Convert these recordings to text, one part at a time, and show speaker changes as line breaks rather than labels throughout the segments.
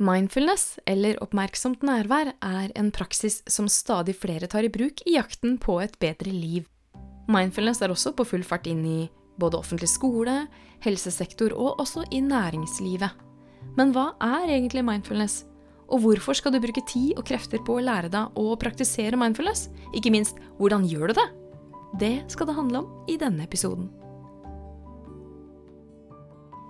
Mindfulness, eller oppmerksomt nærvær, er en praksis som stadig flere tar i bruk i jakten på et bedre liv. Mindfulness er også på full fart inn i både offentlig skole, helsesektor og også i næringslivet. Men hva er egentlig mindfulness? Og hvorfor skal du bruke tid og krefter på å lære deg å praktisere mindfulness? Ikke minst, hvordan gjør du det? Det skal det handle om i denne episoden.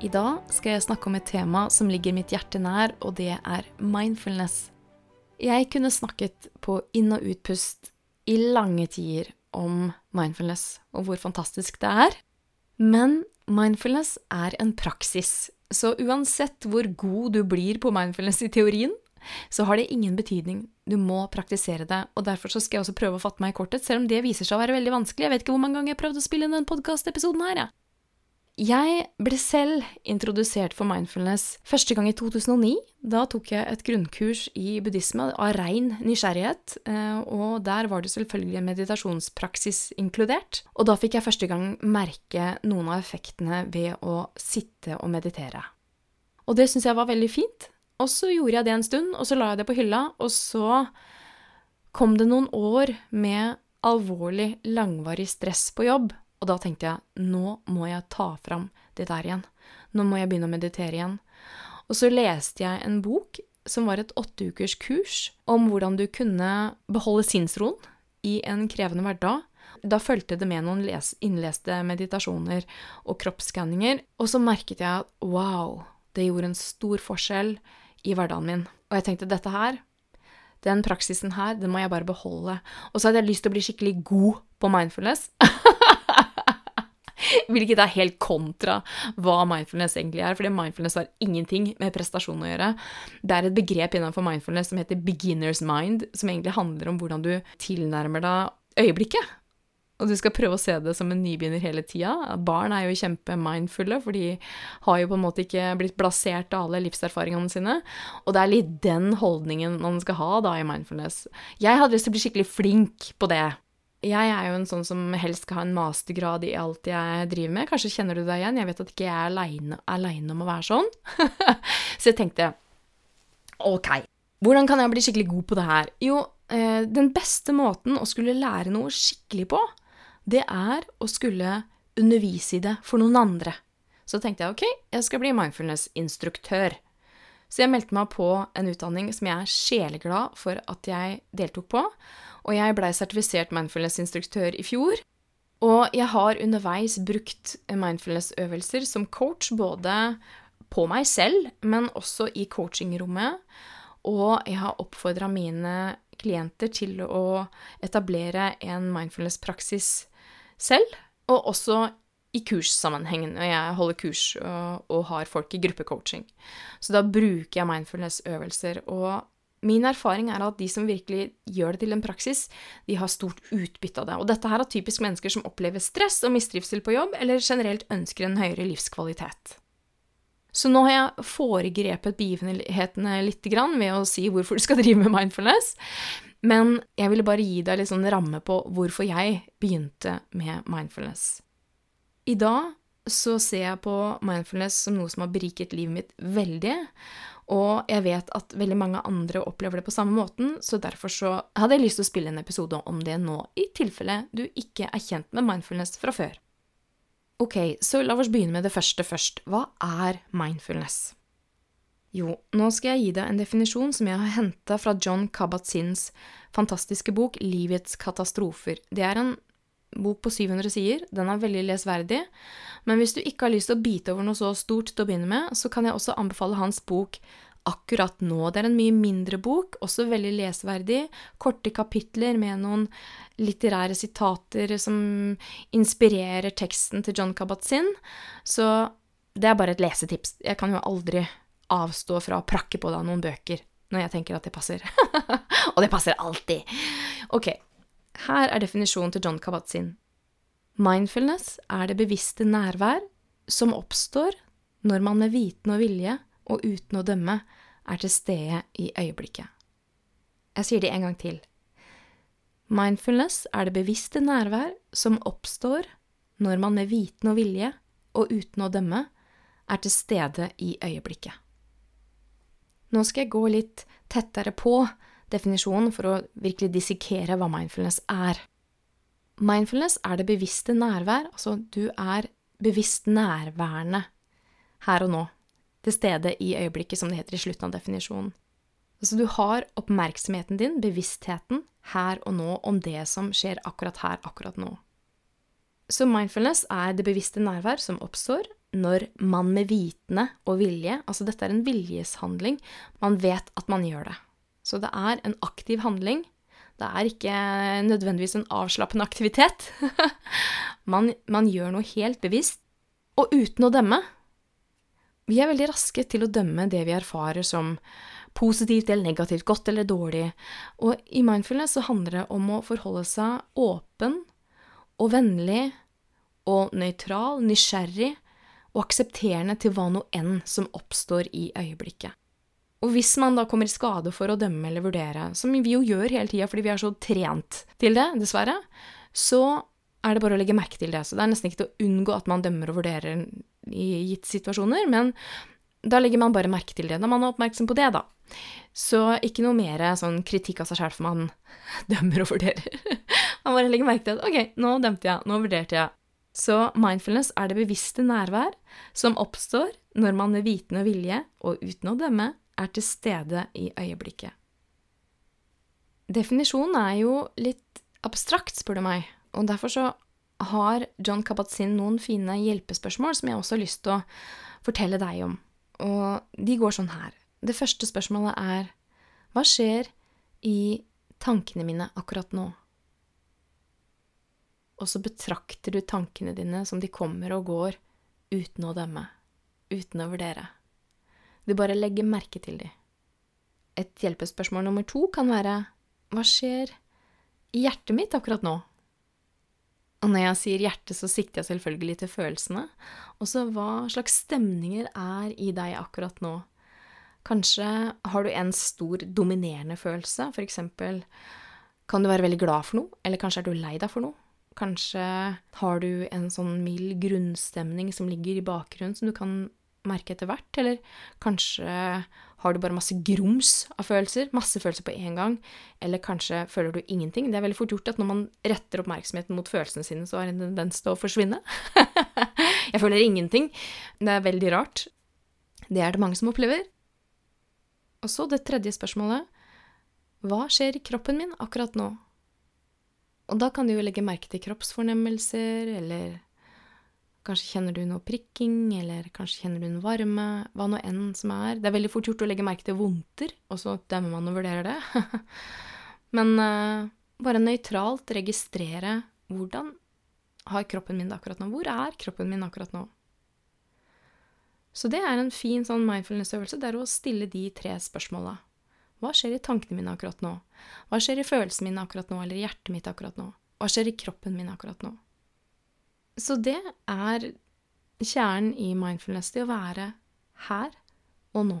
I dag skal jeg snakke om et tema som ligger mitt hjerte nær, og det er mindfulness. Jeg kunne snakket på inn- og utpust i lange tider om mindfulness og hvor fantastisk det er, men mindfulness er en praksis, så uansett hvor god du blir på mindfulness i teorien, så har det ingen betydning. Du må praktisere det, og derfor skal jeg også prøve å fatte meg i kortet, selv om det viser seg å være veldig vanskelig. Jeg vet ikke hvor mange ganger jeg har prøvd å spille inn denne podkastepisoden her, jeg. Jeg ble selv introdusert for mindfulness første gang i 2009. Da tok jeg et grunnkurs i buddhisme av rein nysgjerrighet, eh, og der var det selvfølgelig meditasjonspraksis inkludert. Og da fikk jeg første gang merke noen av effektene ved å sitte og meditere. Og det syntes jeg var veldig fint. Og så gjorde jeg det en stund, og så la jeg det på hylla, og så kom det noen år med alvorlig, langvarig stress på jobb og da tenkte jeg nå må jeg ta fram det der igjen. Nå må jeg begynne å meditere igjen. Og så leste jeg en bok som var et åtteukers kurs om hvordan du kunne beholde sinnsroen i en krevende hverdag. Da fulgte det med noen innleste meditasjoner og kroppsskanninger, og så merket jeg at wow, det gjorde en stor forskjell i hverdagen min. Og jeg tenkte dette her, den praksisen her, den må jeg bare beholde. Og så hadde jeg lyst til å bli skikkelig god på mindfulness. Hvilket er helt kontra hva mindfulness egentlig er, fordi mindfulness har ingenting med prestasjon å gjøre. Det er et begrep innenfor mindfulness som heter beginner's mind, som egentlig handler om hvordan du tilnærmer deg øyeblikket. Og du skal prøve å se det som en nybegynner hele tida. Barn er jo kjempe-mindfulle, for de har jo på en måte ikke blitt blasert av alle livserfaringene sine. Og det er litt den holdningen man skal ha da i mindfulness. Jeg hadde lyst til å bli skikkelig flink på det. Jeg er jo en sånn som helst skal ha en mastergrad i alt jeg driver med. Kanskje kjenner du deg igjen? Jeg vet at ikke jeg er aleine, om å være sånn. så jeg tenkte ok, hvordan kan jeg bli skikkelig god på det her? Jo, eh, den beste måten å skulle lære noe skikkelig på, det er å skulle undervise i det for noen andre. Så tenkte jeg ok, jeg skal bli mindfulness-instruktør. Så jeg meldte meg på en utdanning som jeg er sjeleglad for at jeg deltok på og jeg blei sertifisert mindfulness-instruktør i fjor. Og jeg har underveis brukt mindfulness-øvelser som coach, både på meg selv, men også i coachingrommet. Og jeg har oppfordra mine klienter til å etablere en mindfulness-praksis selv, og også i kurssammenhengen og jeg holder kurs og, og har folk i gruppecoaching. Så da bruker jeg mindfulness-øvelser. Og Min erfaring er at de som virkelig gjør det til en praksis, de har stort utbytte av det. Og dette her er typisk mennesker som opplever stress og mistrivsel på jobb, eller generelt ønsker en høyere livskvalitet. Så nå har jeg foregrepet begivenhetene litt ved å si hvorfor du skal drive med mindfulness. Men jeg ville bare gi deg litt sånn ramme på hvorfor jeg begynte med mindfulness. I dag så ser jeg på mindfulness som noe som har beriket livet mitt veldig. Og jeg vet at veldig mange andre opplever det på samme måten, så derfor så hadde jeg lyst til å spille en episode om det nå, i tilfelle du ikke er kjent med mindfulness fra før. Ok, så la oss begynne med det første først. Hva er mindfulness? Jo, nå skal jeg gi deg en definisjon som jeg har henta fra John Kabat-Zinns fantastiske bok Livets katastrofer. Det er en bok på 700 sider. Den er veldig lesverdig. Men hvis du ikke har lyst til å bite over noe så stort til å begynne med, så kan jeg også anbefale hans bok akkurat nå. Det er en mye mindre bok, også veldig lesverdig. Korte kapitler med noen litterære sitater som inspirerer teksten til John Kabat-Zinn. Så det er bare et lesetips. Jeg kan jo aldri avstå fra å prakke på deg noen bøker. når jeg tenker at det passer. og det passer alltid. Ok, her er definisjonen til John Kabat-Zinn. Mindfulness er det bevisste nærvær som oppstår når man med viten og vilje og uten å dømme er til stede i øyeblikket. Jeg sier det en gang til. Mindfulness er det bevisste nærvær som oppstår når man med viten og vilje og uten å dømme er til stede i øyeblikket. Nå skal jeg gå litt tettere på definisjonen for å virkelig dissekere hva mindfulness er. Mindfulness er det bevisste nærvær, altså du er bevisst nærværende her og nå, til stede i øyeblikket, som det heter i slutten av definisjonen. Altså du har oppmerksomheten din, bevisstheten, her og nå om det som skjer akkurat her, akkurat nå. Så mindfulness er det bevisste nærvær som oppstår når man med vitende og vilje Altså dette er en viljeshandling. Man vet at man gjør det. Så det er en aktiv handling. Det er ikke nødvendigvis en avslappende aktivitet. man, man gjør noe helt bevisst, og uten å dømme. Vi er veldig raske til å dømme det vi erfarer som positivt eller negativt, godt eller dårlig, og i mindfulness så handler det om å forholde seg åpen og vennlig og nøytral, nysgjerrig og aksepterende til hva nå enn som oppstår i øyeblikket. Og hvis man da kommer i skade for å dømme eller vurdere, som vi jo gjør hele tida fordi vi er så trent til det, dessverre, så er det bare å legge merke til det. Så det er nesten ikke til å unngå at man dømmer og vurderer i gitte situasjoner, men da legger man bare merke til det når man er oppmerksom på det, da. Så ikke noe mer sånn kritikk av seg sjæl for man dømmer og vurderer. man bare legger merke til at ok, nå dømte jeg, nå vurderte jeg. Så mindfulness er det bevisste nærvær som oppstår når man med vitende og vilje, og uten å dømme, er til stede i øyeblikket. Definisjonen er jo litt abstrakt, spør du meg, og derfor så har John Kabat-Zinn noen fine hjelpespørsmål som jeg også har lyst til å fortelle deg om. Og de går sånn her. Det første spørsmålet er hva skjer i tankene mine akkurat nå? Og så betrakter du tankene dine som de kommer og går uten å dømme, uten å vurdere. Du bare legger merke til de. Et hjelpespørsmål nummer to kan være hva skjer i hjertet mitt akkurat nå? Og når jeg sier hjerte, så sikter jeg selvfølgelig til følelsene. Også hva slags stemninger er i deg akkurat nå? Kanskje har du en stor, dominerende følelse, eksempel kan du være veldig glad for noe, eller kanskje er du lei deg for noe? Kanskje har du en sånn mild grunnstemning som ligger i bakgrunnen, som du kan merke etter hvert, eller kanskje har du bare masse grums av følelser, masse følelser på en gang, eller kanskje føler du ingenting. Det er veldig fort gjort at når man retter oppmerksomheten mot følelsene sine, så har en tendens til å forsvinne. jeg føler ingenting. Det er veldig rart. Det er det mange som opplever. Og så det tredje spørsmålet. Hva skjer i kroppen min akkurat nå? Og da kan du jo legge merke til kroppsfornemmelser, eller Kanskje kjenner du noe prikking, eller kanskje kjenner du en varme, hva nå enn som er. Det er veldig fort gjort å legge merke til vondter, og så dømmer man og vurderer det. Men uh, bare nøytralt registrere hvordan har kroppen min det akkurat nå? Hvor er kroppen min akkurat nå? Så det er en fin sånn mindfulness-øvelse, det er å stille de tre spørsmåla. Hva skjer i tankene mine akkurat nå? Hva skjer i følelsene mine akkurat nå, eller i hjertet mitt akkurat nå? Hva skjer i kroppen min akkurat nå? Så det er kjernen i mindfulness, det å være her og nå.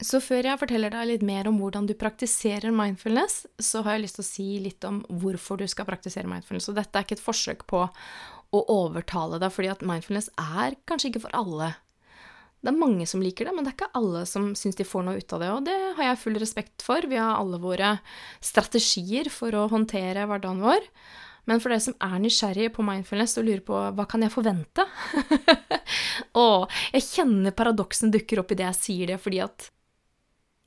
Så før jeg forteller deg litt mer om hvordan du praktiserer mindfulness, så har jeg lyst til å si litt om hvorfor du skal praktisere mindfulness. Og dette er ikke et forsøk på å overtale deg, fordi at mindfulness er kanskje ikke for alle. Det er mange som liker det, men det er ikke alle som syns de får noe ut av det, og det har jeg full respekt for. Vi har alle våre strategier for å håndtere hverdagen vår. Men for dere som er nysgjerrige på mindfulness og lurer på hva kan jeg forvente Å, jeg kjenner paradoksen dukker opp i det jeg sier det, fordi at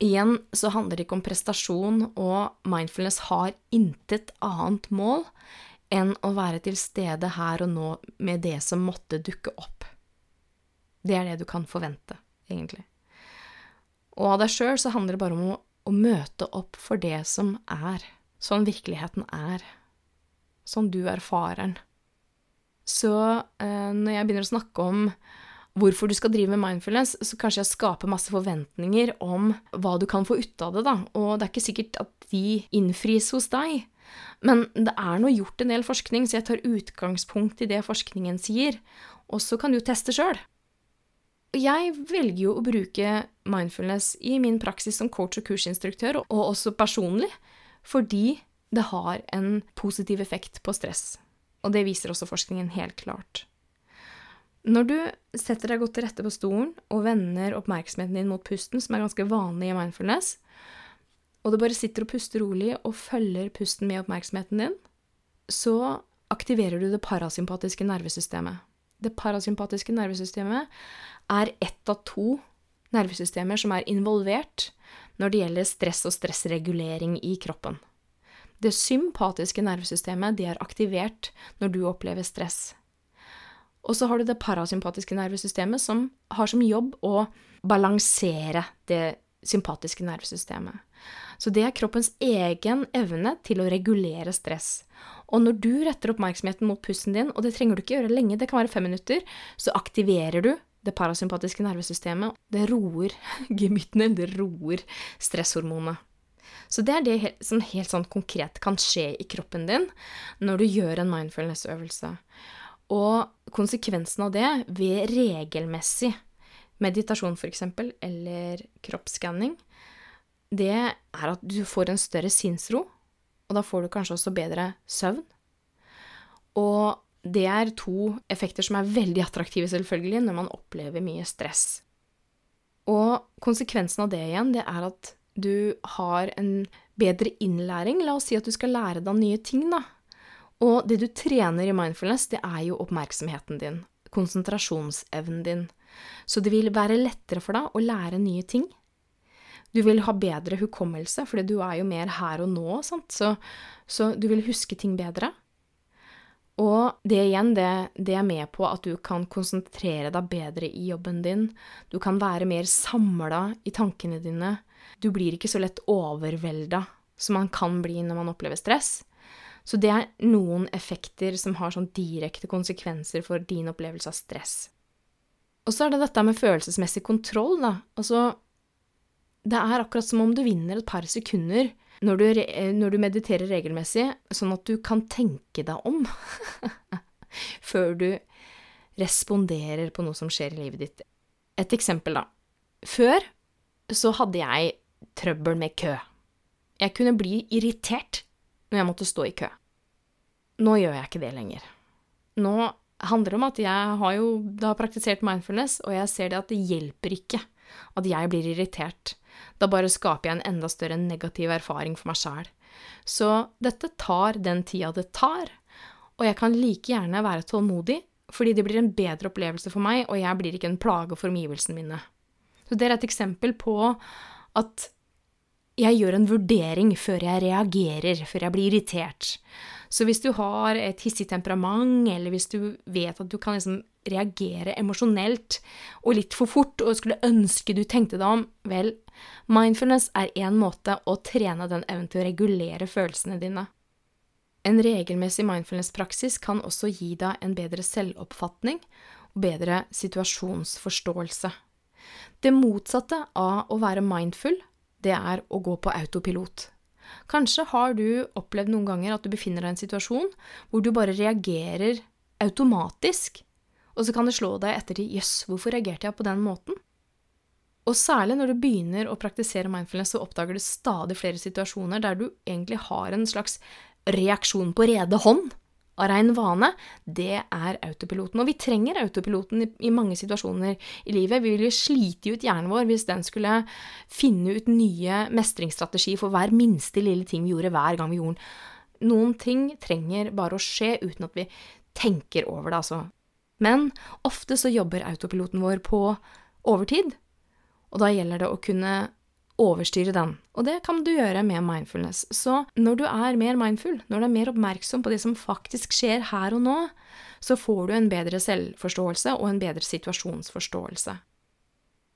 igjen så handler det ikke om prestasjon, og mindfulness har intet annet mål enn å være til stede her og nå med det som måtte dukke opp. Det er det du kan forvente, egentlig. Og av deg sjøl så handler det bare om å, å møte opp for det som er, sånn virkeligheten er sånn du erfarer den. Så eh, når jeg begynner å snakke om hvorfor du skal drive med mindfulness, så kanskje jeg skaper masse forventninger om hva du kan få ut av det, da. Og det er ikke sikkert at de innfris hos deg. Men det er nå gjort en del forskning, så jeg tar utgangspunkt i det forskningen sier. Og så kan du teste sjøl. Jeg velger jo å bruke mindfulness i min praksis som coach og kursinstruktør, og også personlig, fordi det har en positiv effekt på stress. Og det viser også forskningen helt klart. Når du setter deg godt til rette på stolen og vender oppmerksomheten din mot pusten, som er ganske vanlig i mindfulness, og du bare sitter og puster rolig og følger pusten med oppmerksomheten din, så aktiverer du det parasympatiske nervesystemet. Det parasympatiske nervesystemet er ett av to nervesystemer som er involvert når det gjelder stress og stressregulering i kroppen. Det sympatiske nervesystemet det er aktivert når du opplever stress. Og så har du det parasympatiske nervesystemet som har som jobb å balansere det sympatiske nervesystemet. Så det er kroppens egen evne til å regulere stress. Og når du retter oppmerksomheten mot pusten din, og det trenger du ikke gjøre lenge, det kan være fem minutter, så aktiverer du det parasympatiske nervesystemet. Det roer gemyttene, det roer stresshormonet. Så det er det som helt sånn konkret kan skje i kroppen din når du gjør en mindfulness-øvelse. Og konsekvensen av det ved regelmessig meditasjon, f.eks., eller kroppsskanning, det er at du får en større sinnsro, og da får du kanskje også bedre søvn. Og det er to effekter som er veldig attraktive, selvfølgelig, når man opplever mye stress. Og konsekvensen av det igjen, det er at du har en bedre innlæring. La oss si at du skal lære deg nye ting, da. Og det du trener i mindfulness, det er jo oppmerksomheten din, konsentrasjonsevnen din. Så det vil være lettere for deg å lære nye ting. Du vil ha bedre hukommelse, fordi du er jo mer her og nå? Så, så du vil huske ting bedre. Og det igjen, det, det, er med på at du kan konsentrere deg bedre i jobben din. Du kan være mer samla i tankene dine. Du blir ikke så lett overvelda som man kan bli når man opplever stress. Så det er noen effekter som har sånn direkte konsekvenser for din opplevelse av stress. Og så er det dette med følelsesmessig kontroll, da. Altså, det er akkurat som om du vinner et par sekunder når du, når du mediterer regelmessig, sånn at du kan tenke deg om før du responderer på noe som skjer i livet ditt. Et eksempel, da. Før så hadde jeg trøbbel med kø. Jeg kunne bli irritert når jeg måtte stå i kø. Nå gjør jeg ikke det lenger. Nå handler det om at jeg har jo da praktisert mindfulness, og jeg ser det at det hjelper ikke at jeg blir irritert. Da bare skaper jeg en enda større negativ erfaring for meg sjæl. Så dette tar den tida det tar, og jeg kan like gjerne være tålmodig, fordi det blir en bedre opplevelse for meg, og jeg blir ikke en plage for omgivelsene mine. Så det er et eksempel på at jeg gjør en vurdering før jeg reagerer, før jeg blir irritert. Så hvis du har et hissig temperament, eller hvis du vet at du kan liksom reagere emosjonelt og litt for fort og skulle ønske du tenkte deg om, vel, mindfulness er én måte å trene den evnen til å regulere følelsene dine. En regelmessig mindfulness-praksis kan også gi deg en bedre selvoppfatning og bedre situasjonsforståelse. Det motsatte av å være mindful, det er å gå på autopilot. Kanskje har du opplevd noen ganger at du befinner deg i en situasjon hvor du bare reagerer automatisk og så kan det slå deg ettertid jøss, hvorfor reagerte jeg på den måten? Og særlig når du begynner å praktisere mindfulness, så oppdager du stadig flere situasjoner der du egentlig har en slags reaksjon på rede hånd av rein vane. Det er autopiloten. Og vi trenger autopiloten i, i mange situasjoner i livet. Vi ville slite ut hjernen vår hvis den skulle finne ut nye mestringsstrategier for hver minste lille ting vi gjorde hver gang vi gjorde den. Noen ting trenger bare å skje uten at vi tenker over det, altså. Men ofte så jobber autopiloten vår på overtid, og da gjelder det å kunne overstyre den. Og det kan du gjøre med mindfulness. Så når du er mer mindful, når du er mer oppmerksom på det som faktisk skjer her og nå, så får du en bedre selvforståelse og en bedre situasjonsforståelse.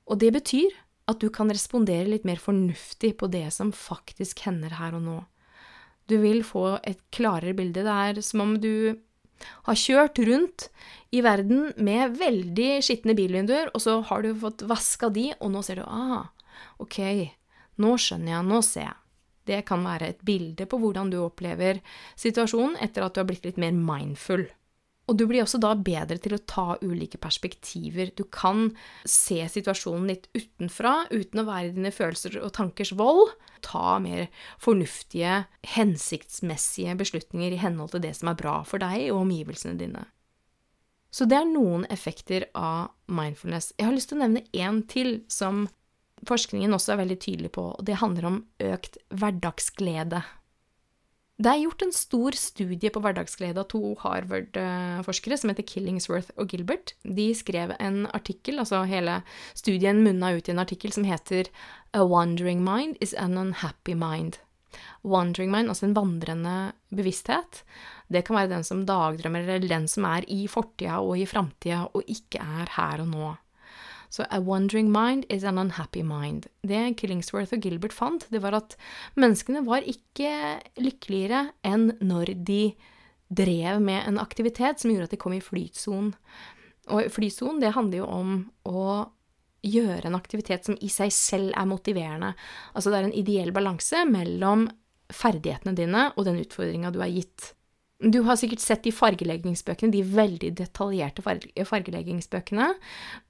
Og det betyr at du kan respondere litt mer fornuftig på det som faktisk hender her og nå. Du vil få et klarere bilde. Det er som om du har kjørt rundt i verden med veldig skitne bilvinduer, og så har du fått vaska de, og nå ser du ah, ok, nå skjønner jeg, nå ser jeg. Det kan være et bilde på hvordan du opplever situasjonen etter at du har blitt litt mer mindful. Og du blir også da bedre til å ta ulike perspektiver. Du kan se situasjonen litt utenfra, uten å være i dine følelser og tankers vold. Ta mer fornuftige, hensiktsmessige beslutninger i henhold til det som er bra for deg og omgivelsene dine. Så det er noen effekter av mindfulness. Jeg har lyst til å nevne én til som forskningen også er veldig tydelig på, og det handler om økt hverdagsglede. Det er gjort en stor studie på hverdagsglede av to Harvard-forskere som heter Killingsworth og Gilbert. De skrev en artikkel, altså hele studien munna ut i en artikkel som heter A wandering mind is an unhappy mind. Wandering mind, altså en vandrende bevissthet, det kan være den som dagdrømmer, eller den som er i fortida og i framtida og ikke er her og nå. Så a wandering mind is an unhappy mind. Det Killingsworth og Gilbert fant, det var at menneskene var ikke lykkeligere enn når de drev med en aktivitet som gjorde at de kom i flytsonen. Og flytsonen, det handler jo om å gjøre en aktivitet som i seg selv er motiverende. Altså det er en ideell balanse mellom ferdighetene dine og den utfordringa du er gitt. Du har sikkert sett de fargeleggingsbøkene, de veldig detaljerte fargeleggingsbøkene,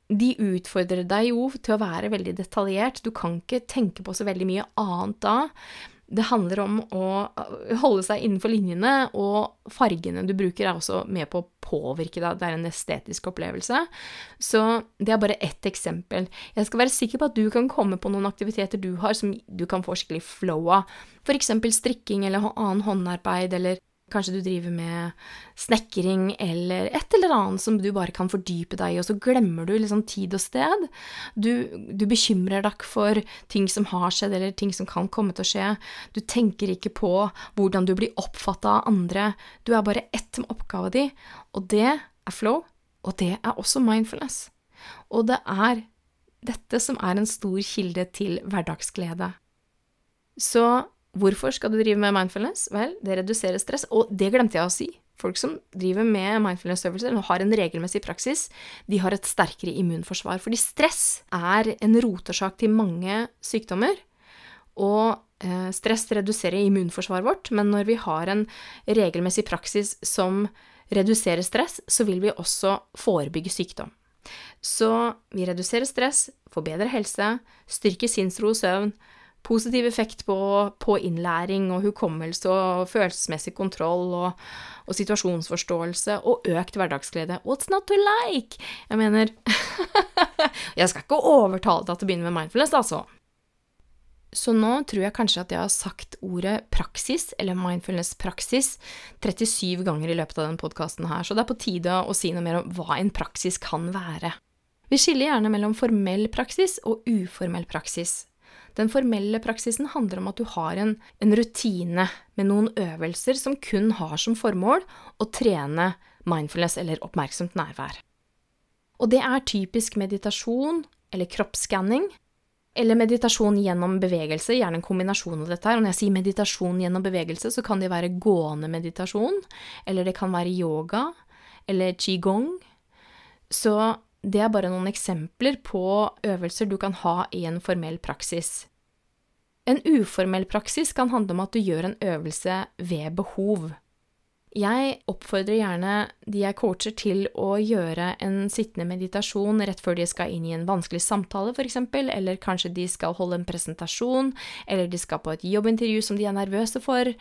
de utfordrer deg jo til å være veldig detaljert. Du kan ikke tenke på så veldig mye annet da. Det handler om å holde seg innenfor linjene, og fargene du bruker, er også med på å påvirke deg. Det er en estetisk opplevelse. Så det er bare ett eksempel. Jeg skal være sikker på at du kan komme på noen aktiviteter du har som du kan få skikkelig flow av. Eksempel strikking eller annen håndarbeid, eller Kanskje du driver med snekring eller et eller annet som du bare kan fordype deg i, og så glemmer du liksom tid og sted. Du, du bekymrer deg for ting som har skjedd, eller ting som kan komme til å skje. Du tenker ikke på hvordan du blir oppfatta av andre. Du er bare ett med oppgava di, og det er flow, og det er også mindfulness. Og det er dette som er en stor kilde til hverdagsglede. Så Hvorfor skal du drive med mindfulness? Vel, det reduserer stress, og det glemte jeg å si. Folk som driver med mindfulness-øvelser og har en regelmessig praksis, de har et sterkere immunforsvar. Fordi stress er en rotårsak til mange sykdommer. Og eh, stress reduserer immunforsvaret vårt, men når vi har en regelmessig praksis som reduserer stress, så vil vi også forebygge sykdom. Så vi reduserer stress, får bedre helse, styrker sinnsro og søvn, positiv effekt på, på innlæring og hukommelse og følelsesmessig kontroll og, og, situasjonsforståelse og økt hverdagsglede. What's not to like? Jeg mener Jeg skal ikke overtale deg til å begynne med mindfulness, altså. Så nå tror jeg kanskje at jeg har sagt ordet praksis, eller mindfulness-praksis, 37 ganger i løpet av denne podkasten her, så det er på tide å si noe mer om hva en praksis kan være. Vi skiller gjerne mellom formell praksis og uformell praksis. Den formelle praksisen handler om at du har en, en rutine med noen øvelser som kun har som formål å trene mindfulness eller oppmerksomt nærvær. Og det er typisk meditasjon eller kroppsskanning, eller meditasjon gjennom bevegelse, gjerne en kombinasjon av dette her. Og når jeg sier meditasjon gjennom bevegelse, så kan det være gående meditasjon, eller det kan være yoga, eller qigong. Så det er bare noen eksempler på øvelser du kan ha i en formell praksis. En uformell praksis kan handle om at du gjør en øvelse ved behov. Jeg oppfordrer gjerne de jeg coacher til å gjøre en sittende meditasjon rett før de skal inn i en vanskelig samtale, f.eks., eller kanskje de skal holde en presentasjon, eller de skal på et jobbintervju som de er nervøse for.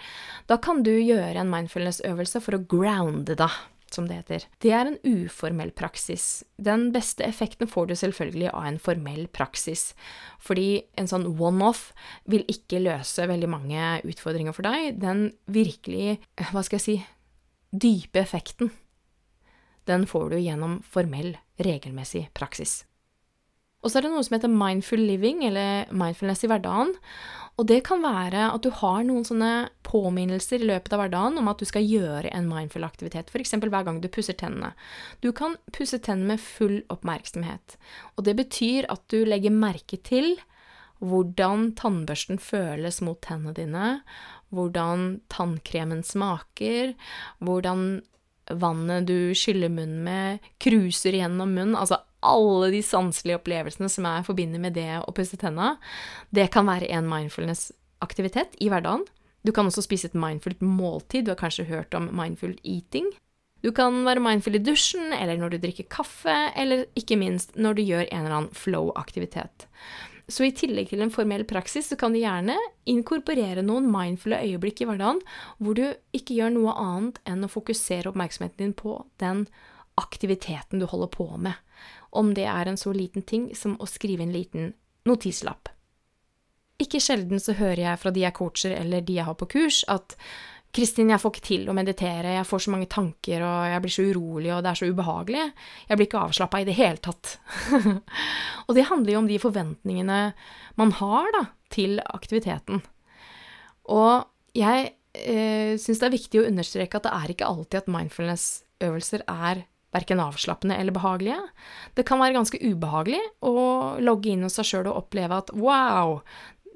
Da kan du gjøre en mindfulness-øvelse for å grounde deg som det heter. Det er en uformell praksis. Den beste effekten får du selvfølgelig av en formell praksis, fordi en sånn one-off vil ikke løse veldig mange utfordringer for deg. Den virkelig, hva skal jeg si, dype effekten, den får du gjennom formell, regelmessig praksis. Og så er det noe som heter mindful living, eller mindfulness i hverdagen. Og det kan være at du har noen sånne påminnelser i løpet av hverdagen om at du skal gjøre en mindful aktivitet, f.eks. hver gang du pusser tennene. Du kan pusse tennene med full oppmerksomhet, og det betyr at du legger merke til hvordan tannbørsten føles mot tennene dine, hvordan tannkremen smaker, hvordan vannet du skyller munnen med, cruiser gjennom munnen. Altså alle de sanselige opplevelsene som er forbinder med det å pusse tenna. Det kan være en mindfulness-aktivitet i hverdagen. Du kan også spise et mindfullt måltid. Du har kanskje hørt om mindful eating. Du kan være mindful i dusjen, eller når du drikker kaffe, eller ikke minst når du gjør en eller annen flow-aktivitet. Så i tillegg til en formell praksis, så kan du gjerne inkorporere noen mindfulle øyeblikk i hverdagen hvor du ikke gjør noe annet enn å fokusere oppmerksomheten din på den aktiviteten du holder på med. Om det er en så liten ting som å skrive en liten notislapp. Ikke sjelden så hører jeg fra de jeg coacher eller de jeg har på kurs, at Kristin, jeg får ikke til å meditere, jeg får så mange tanker, og jeg blir så urolig, og det er så ubehagelig. Jeg blir ikke avslappa i det hele tatt. og det handler jo om de forventningene man har da, til aktiviteten. Og jeg eh, syns det er viktig å understreke at det er ikke alltid at mindfulness-øvelser er verken avslappende eller behagelige. Det kan være ganske ubehagelig å logge inn hos seg sjøl og oppleve at wow,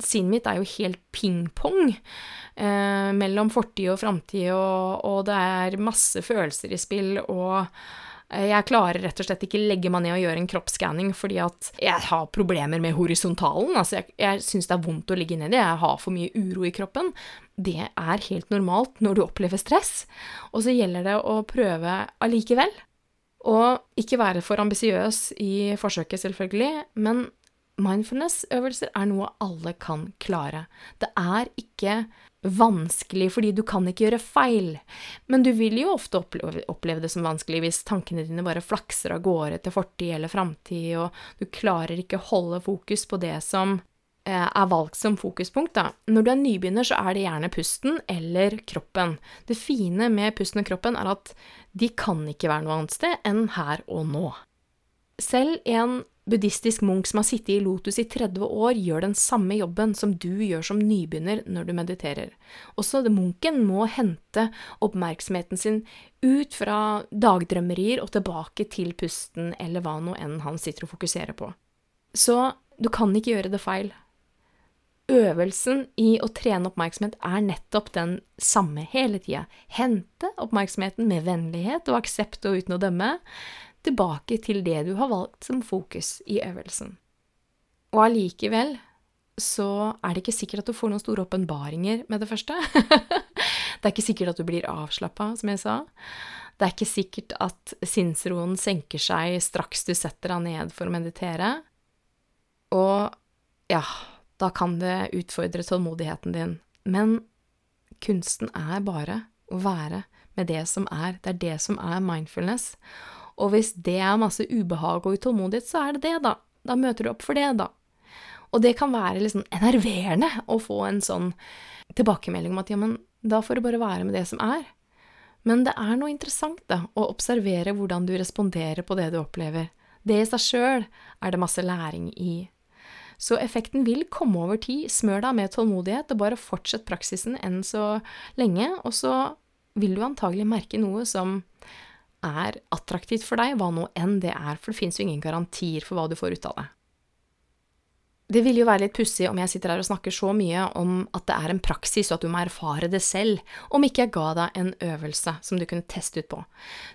sinnet mitt er jo helt ping-pong eh, mellom fortid og framtid, og, og, det er masse følelser i spill, og eh, jeg klarer rett og slett ikke legge meg ned og gjøre en kroppsskanning fordi at jeg har problemer med horisontalen. Altså, jeg, jeg syns det er vondt å ligge nedi, jeg har for mye uro i kroppen. Det er helt normalt når du opplever stress, og så gjelder det å prøve allikevel. Og ikke være for ambisiøs i forsøket, selvfølgelig, men Mindfulness-øvelser er noe alle kan klare. Det er ikke vanskelig fordi du kan ikke gjøre feil, men du vil jo ofte oppleve, det som vanskelig hvis tankene dine bare flakser av gårde til fortid eller framtid, og du klarer ikke holde fokus på det som er valgt som fokuspunkt, da. Når du er nybegynner, så er det gjerne pusten eller kroppen. Det fine med pusten og kroppen er at de kan ikke være noe annet sted enn her og nå. Selv en buddhistisk munk som har sittet i lotus i 30 år, gjør den samme jobben som du gjør som nybegynner når du mediterer. Også munken må hente oppmerksomheten sin ut fra dagdrømmerier og tilbake til pusten eller hva nå enn han sitter og fokuserer på. Så du kan ikke gjøre det feil. Øvelsen i å trene oppmerksomhet er nettopp den samme hele tida. Hente oppmerksomheten med vennlighet og aksept og uten å dømme tilbake til det du har valgt som fokus i øvelsen. Og allikevel så er det ikke sikkert at du får noen store åpenbaringer med det første. det er ikke sikkert at du blir avslappa, som jeg sa. Det er ikke sikkert at sinnsroen senker seg straks du setter deg ned for å meditere. Og ja, da kan det utfordre tålmodigheten din. Men kunsten er bare å være med det som er. Det er det som er mindfulness. Og hvis det er masse ubehag og utålmodighet, så er det det, da. Da møter du opp for det, da. Og det kan være liksom enerverende å få en sånn tilbakemelding om at ja, men da får du bare være med det som er. Men det er noe interessant, da, å observere hvordan du responderer på det du opplever. Det i seg sjøl er det masse læring i. Så effekten vil komme over tid. Smør deg med tålmodighet, og bare fortsett praksisen enn så lenge, og så vil du antagelig merke noe som er attraktivt for deg, hva nå enn det er, for det fins jo ingen garantier for hva du får ut av det. Det ville jo være litt pussig om jeg sitter her og snakker så mye om at det er en praksis, og at du må erfare det selv, om ikke jeg ga deg en øvelse som du kunne teste ut på.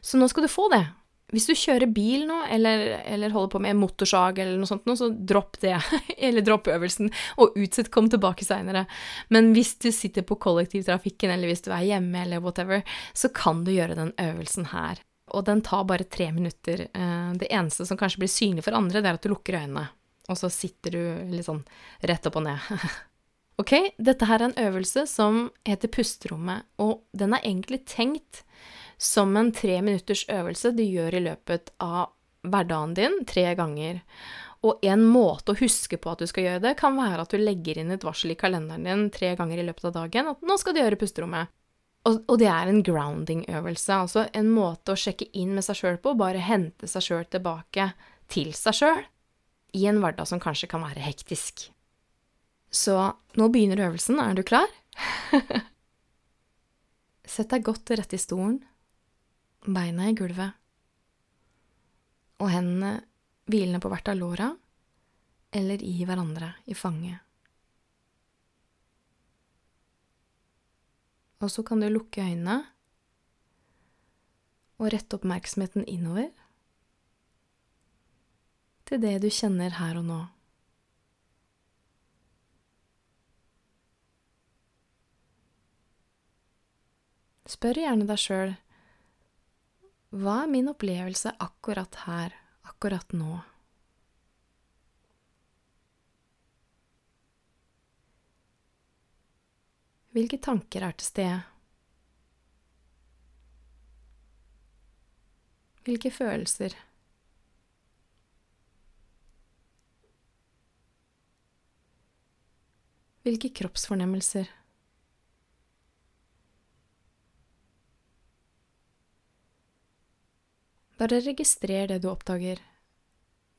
Så nå skal du få det. Hvis du kjører bil nå, eller, eller holder på med motorsag eller noe sånt, så dropp det, eller dropp øvelsen, og utsett, kom tilbake seinere. Men hvis du sitter på kollektivtrafikken, eller hvis du er hjemme, eller whatever, så kan du gjøre den øvelsen her og den tar bare tre minutter. Eh, det eneste som kanskje blir synlig for andre, det er at du lukker øynene, og så sitter du litt sånn rett opp og ned. ok, dette her er en øvelse som heter pusterommet, og den er egentlig tenkt som en tre minutters øvelse du gjør i løpet av hverdagen din tre ganger. Og en måte å huske på at du skal gjøre det, kan være at du legger inn et varsel i kalenderen din tre ganger i løpet av dagen at nå skal du gjøre pusterommet. Og, og det er en grounding-øvelse, altså en måte å sjekke inn med seg sjøl på, bare hente seg sjøl tilbake til seg sjøl, i en hverdag som kanskje kan være hektisk. Så nå begynner øvelsen, er du klar? Sett deg godt til rette i stolen, beina i gulvet, og hendene hvilende på hvert av låra, eller i hverandre i fanget. Og så kan du lukke øynene og rette oppmerksomheten innover til det du kjenner her og nå. Spør gjerne deg sjøl hva er min opplevelse akkurat her, akkurat nå? Hvilke tanker er til stede? Hvilke følelser? Hvilke kroppsfornemmelser? Bare registrer det du oppdager.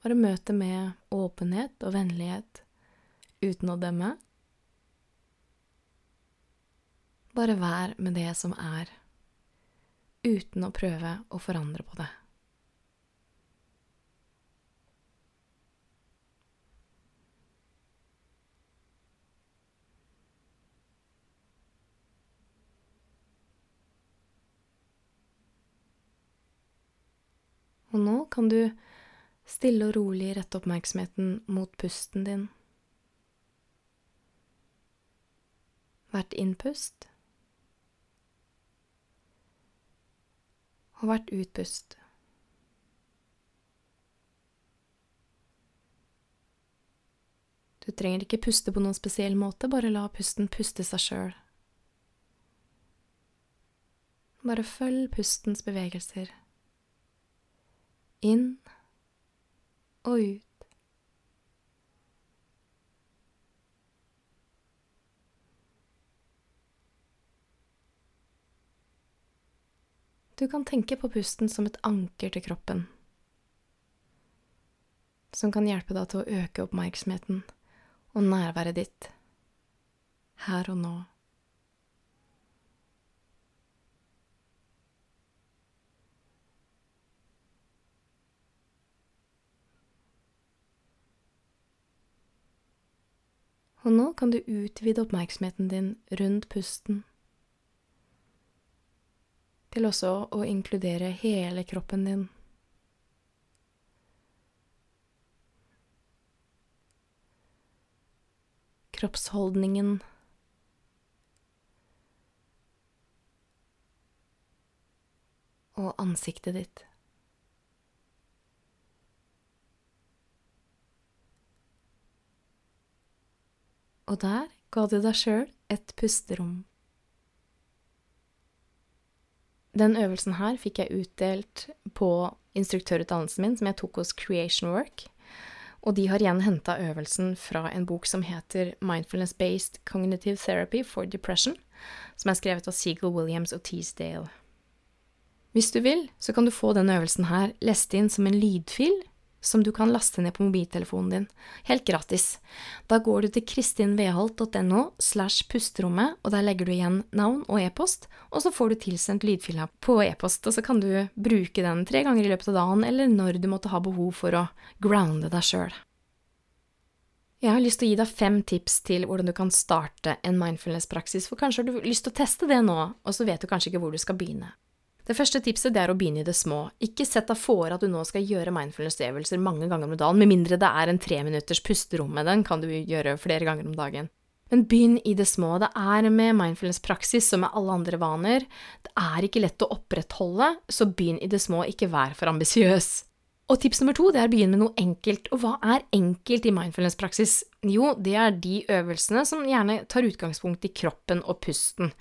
Bare møt det med åpenhet og vennlighet, uten å dømme. Bare vær med det som er, uten å prøve å forandre på det. Og nå kan du stille og rolig rette oppmerksomheten mot pusten din. Hvert innpust og hvert utpust. Du trenger ikke puste på noen spesiell måte, bare la pusten puste seg sjøl. Bare følg pustens bevegelser inn og ut. Du kan tenke på pusten som et anker til kroppen, som kan hjelpe deg til å øke oppmerksomheten og nærværet ditt her og nå. Og nå kan du utvide oppmerksomheten din rundt pusten, til også å inkludere hele kroppen din. Kroppsholdningen. Og ansiktet ditt. Og der ga du deg sjøl et pusterom. Den øvelsen her fikk jeg utdelt på instruktørutdannelsen min, som jeg tok hos Creation Work. Og de har igjen henta øvelsen fra en bok som heter Mindfulness-Based Cognitive Therapy for Depression, som er skrevet av Seagull Williams og Teasdale. Hvis du vil, så kan du få denne øvelsen her lest inn som en lydfil som du kan laste ned på mobiltelefonen din, helt gratis. Da går du til kristinveholt.no slash pusterommet, og der legger du igjen navn og e-post, og så får du tilsendt lydfila på e-post, og så kan du bruke den tre ganger i løpet av dagen, eller når du måtte ha behov for å grounde deg sjøl. Jeg har lyst til å gi deg fem tips til hvordan du kan starte en mindfulness-praksis, for kanskje har du lyst til å teste det nå, og så vet du kanskje ikke hvor du skal begynne. Det første tipset det er å begynne i det små. Ikke sett deg for at du nå skal gjøre mindfulness-øvelser mange ganger om dagen, med mindre det er en treminutters pusterom med den, kan du gjøre flere ganger om dagen. Men begynn i det små. Det er med mindfulness-praksis som med alle andre vaner. Det er ikke lett å opprettholde, så begynn i det små, ikke vær for ambisiøs. Og tips nummer to det er å begynne med noe enkelt. Og hva er enkelt i mindfulness-praksis? Jo, det er de øvelsene som gjerne tar utgangspunkt i kroppen og pusten.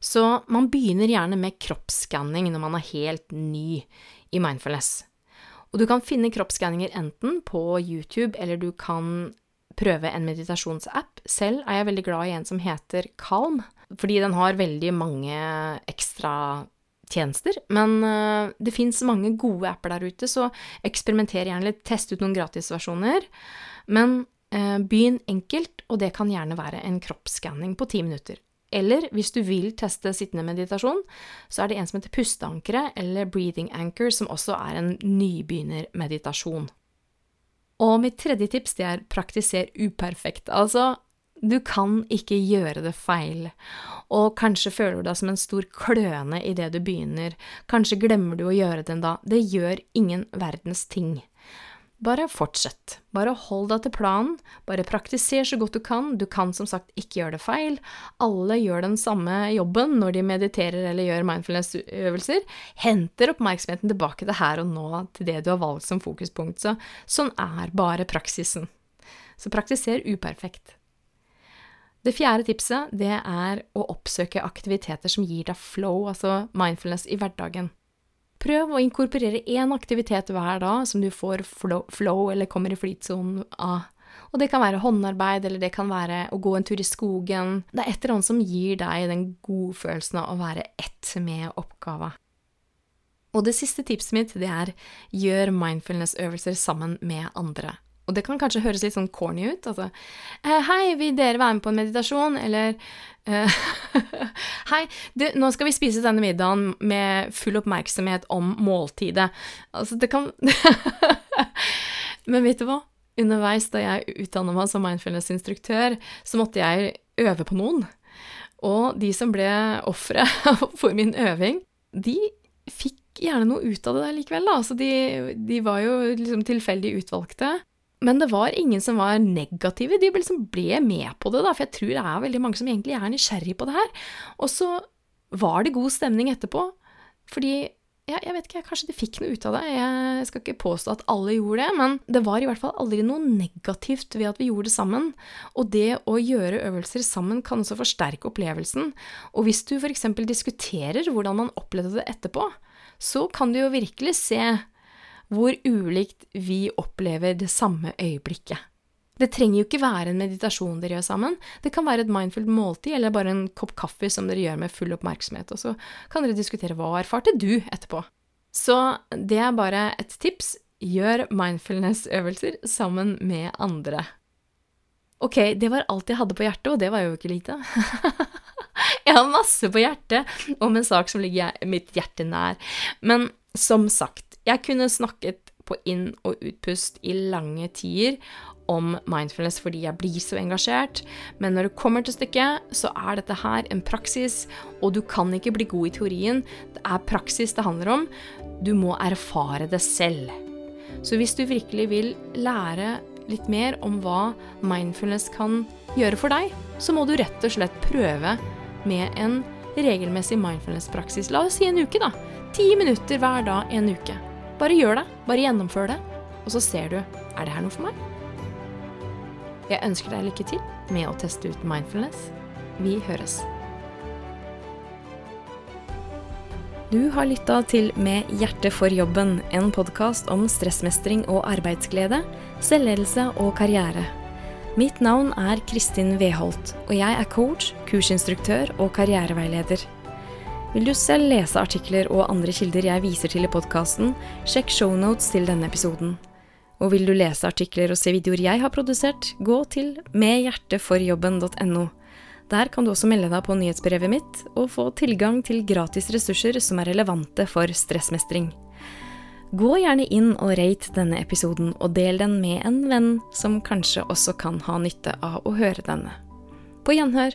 Så man begynner gjerne med kroppsskanning når man er helt ny i mindfulness. Og du kan finne kroppsskanninger enten på YouTube, eller du kan prøve en meditasjonsapp. Selv er jeg veldig glad i en som heter Calm, fordi den har veldig mange ekstra tjenester, men uh, det fins mange gode apper der ute, så eksperimenter gjerne litt, test ut noen gratisversjoner. Men uh, begynn enkelt, og det kan gjerne være en kroppsskanning på ti minutter. Eller hvis du vil teste sittende meditasjon, så er det en som heter pusteankeret, eller breathing anchor, som også er en nybegynnermeditasjon. Og mitt tredje tips det er praktiser uperfekt. Altså, Du kan ikke gjøre det feil, og kanskje føler du deg som en stor kløne idet du begynner, kanskje glemmer du å gjøre det en det gjør ingen verdens ting. Bare fortsett, bare hold deg til planen, bare praktiser så godt du kan, du kan som sagt ikke gjøre det feil, alle gjør den samme jobben når de mediterer eller gjør mindfulness-øvelser, henter oppmerksomheten tilbake til her og nå, til det du har valgt som fokuspunkt, så sånn er bare praksisen. Så praktiser uperfekt. Det fjerde tipset det er å oppsøke aktiviteter som gir deg flow, altså mindfulness, i hverdagen. Prøv å inkorporere én aktivitet hver dag som du får flow, flow eller kommer i flytsonen av. Og det kan være håndarbeid, eller det kan være å gå en tur i skogen. Det er et eller annet som gir deg den godfølelsen av å være ett med oppgava. Og det siste tipset mitt, det er gjør mindfulness-øvelser sammen med andre. Og det kan kanskje høres litt sånn corny ut. Altså eh, Hei, vil dere være med på en meditasjon? Eller eh, Hei, du, nå skal vi spise denne middagen med full oppmerksomhet om måltidet. Altså, det kan Men vet du hva? Underveis da jeg utdanna meg som mindfulness-instruktør, så måtte jeg øve på noen. Og de som ble ofre for min øving, de fikk gjerne noe ut av det der likevel, da. Altså, de, de var jo liksom tilfeldig utvalgte. Men det var ingen som var negative, de liksom ble med på det, da, for jeg tror det er veldig mange som egentlig er nysgjerrig på det her. Og så var det god stemning etterpå, fordi ja, jeg vet ikke, kanskje de fikk noe ut av det, jeg skal ikke påstå at alle gjorde det, men det var i hvert fall aldri noe negativt ved at vi gjorde det sammen, og det å gjøre øvelser sammen kan også forsterke opplevelsen, og hvis du eksempel diskuterer hvordan man opplevde det etterpå, så kan du jo virkelig se hvor ulikt vi opplever det samme øyeblikket. Det trenger jo ikke være en meditasjon dere gjør sammen, det kan være et mindful måltid eller bare en kopp kaffe som dere gjør med full oppmerksomhet, og så kan dere diskutere hva erfarte du etterpå. Så det er bare et tips, gjør mindfulness-øvelser sammen med andre. Ok, det var alt jeg hadde på hjertet, og det var jo ikke lite. jeg har masse på hjertet om en sak som ligger mitt hjerte nær, men som sagt, jeg kunne snakket på inn- og utpust i lange tider om mindfulness fordi jeg blir så engasjert, men når det kommer til stykket, så er dette her en praksis, og du kan ikke bli god i teorien. Det er praksis det handler om. Du må erfare det selv. Så hvis du virkelig vil lære litt mer om hva mindfulness kan gjøre for deg, så må du rett og slett prøve med en regelmessig mindfulness-praksis. La oss si en uke, da. Ti minutter hver dag en uke. Bare gjør det. Bare gjennomfør det. Og så ser du er det her noe for meg. Jeg ønsker deg lykke til med å teste ut mindfulness. Vi høres. Du har lytta til Med hjertet for jobben, en podkast om stressmestring og arbeidsglede, selvledelse og karriere. Mitt navn er Kristin Weholt, og jeg er coach, kursinstruktør og karriereveileder. Vil du selv lese artikler og andre kilder jeg viser til i podkasten, sjekk shownotes til denne episoden. Og vil du lese artikler og se videoer jeg har produsert, gå til medhjerteforjobben.no. Der kan du også melde deg på nyhetsbrevet mitt og få tilgang til gratis ressurser som er relevante for stressmestring. Gå gjerne inn og rate denne episoden, og del den med en venn som kanskje også kan ha nytte av å høre denne. På gjenhør!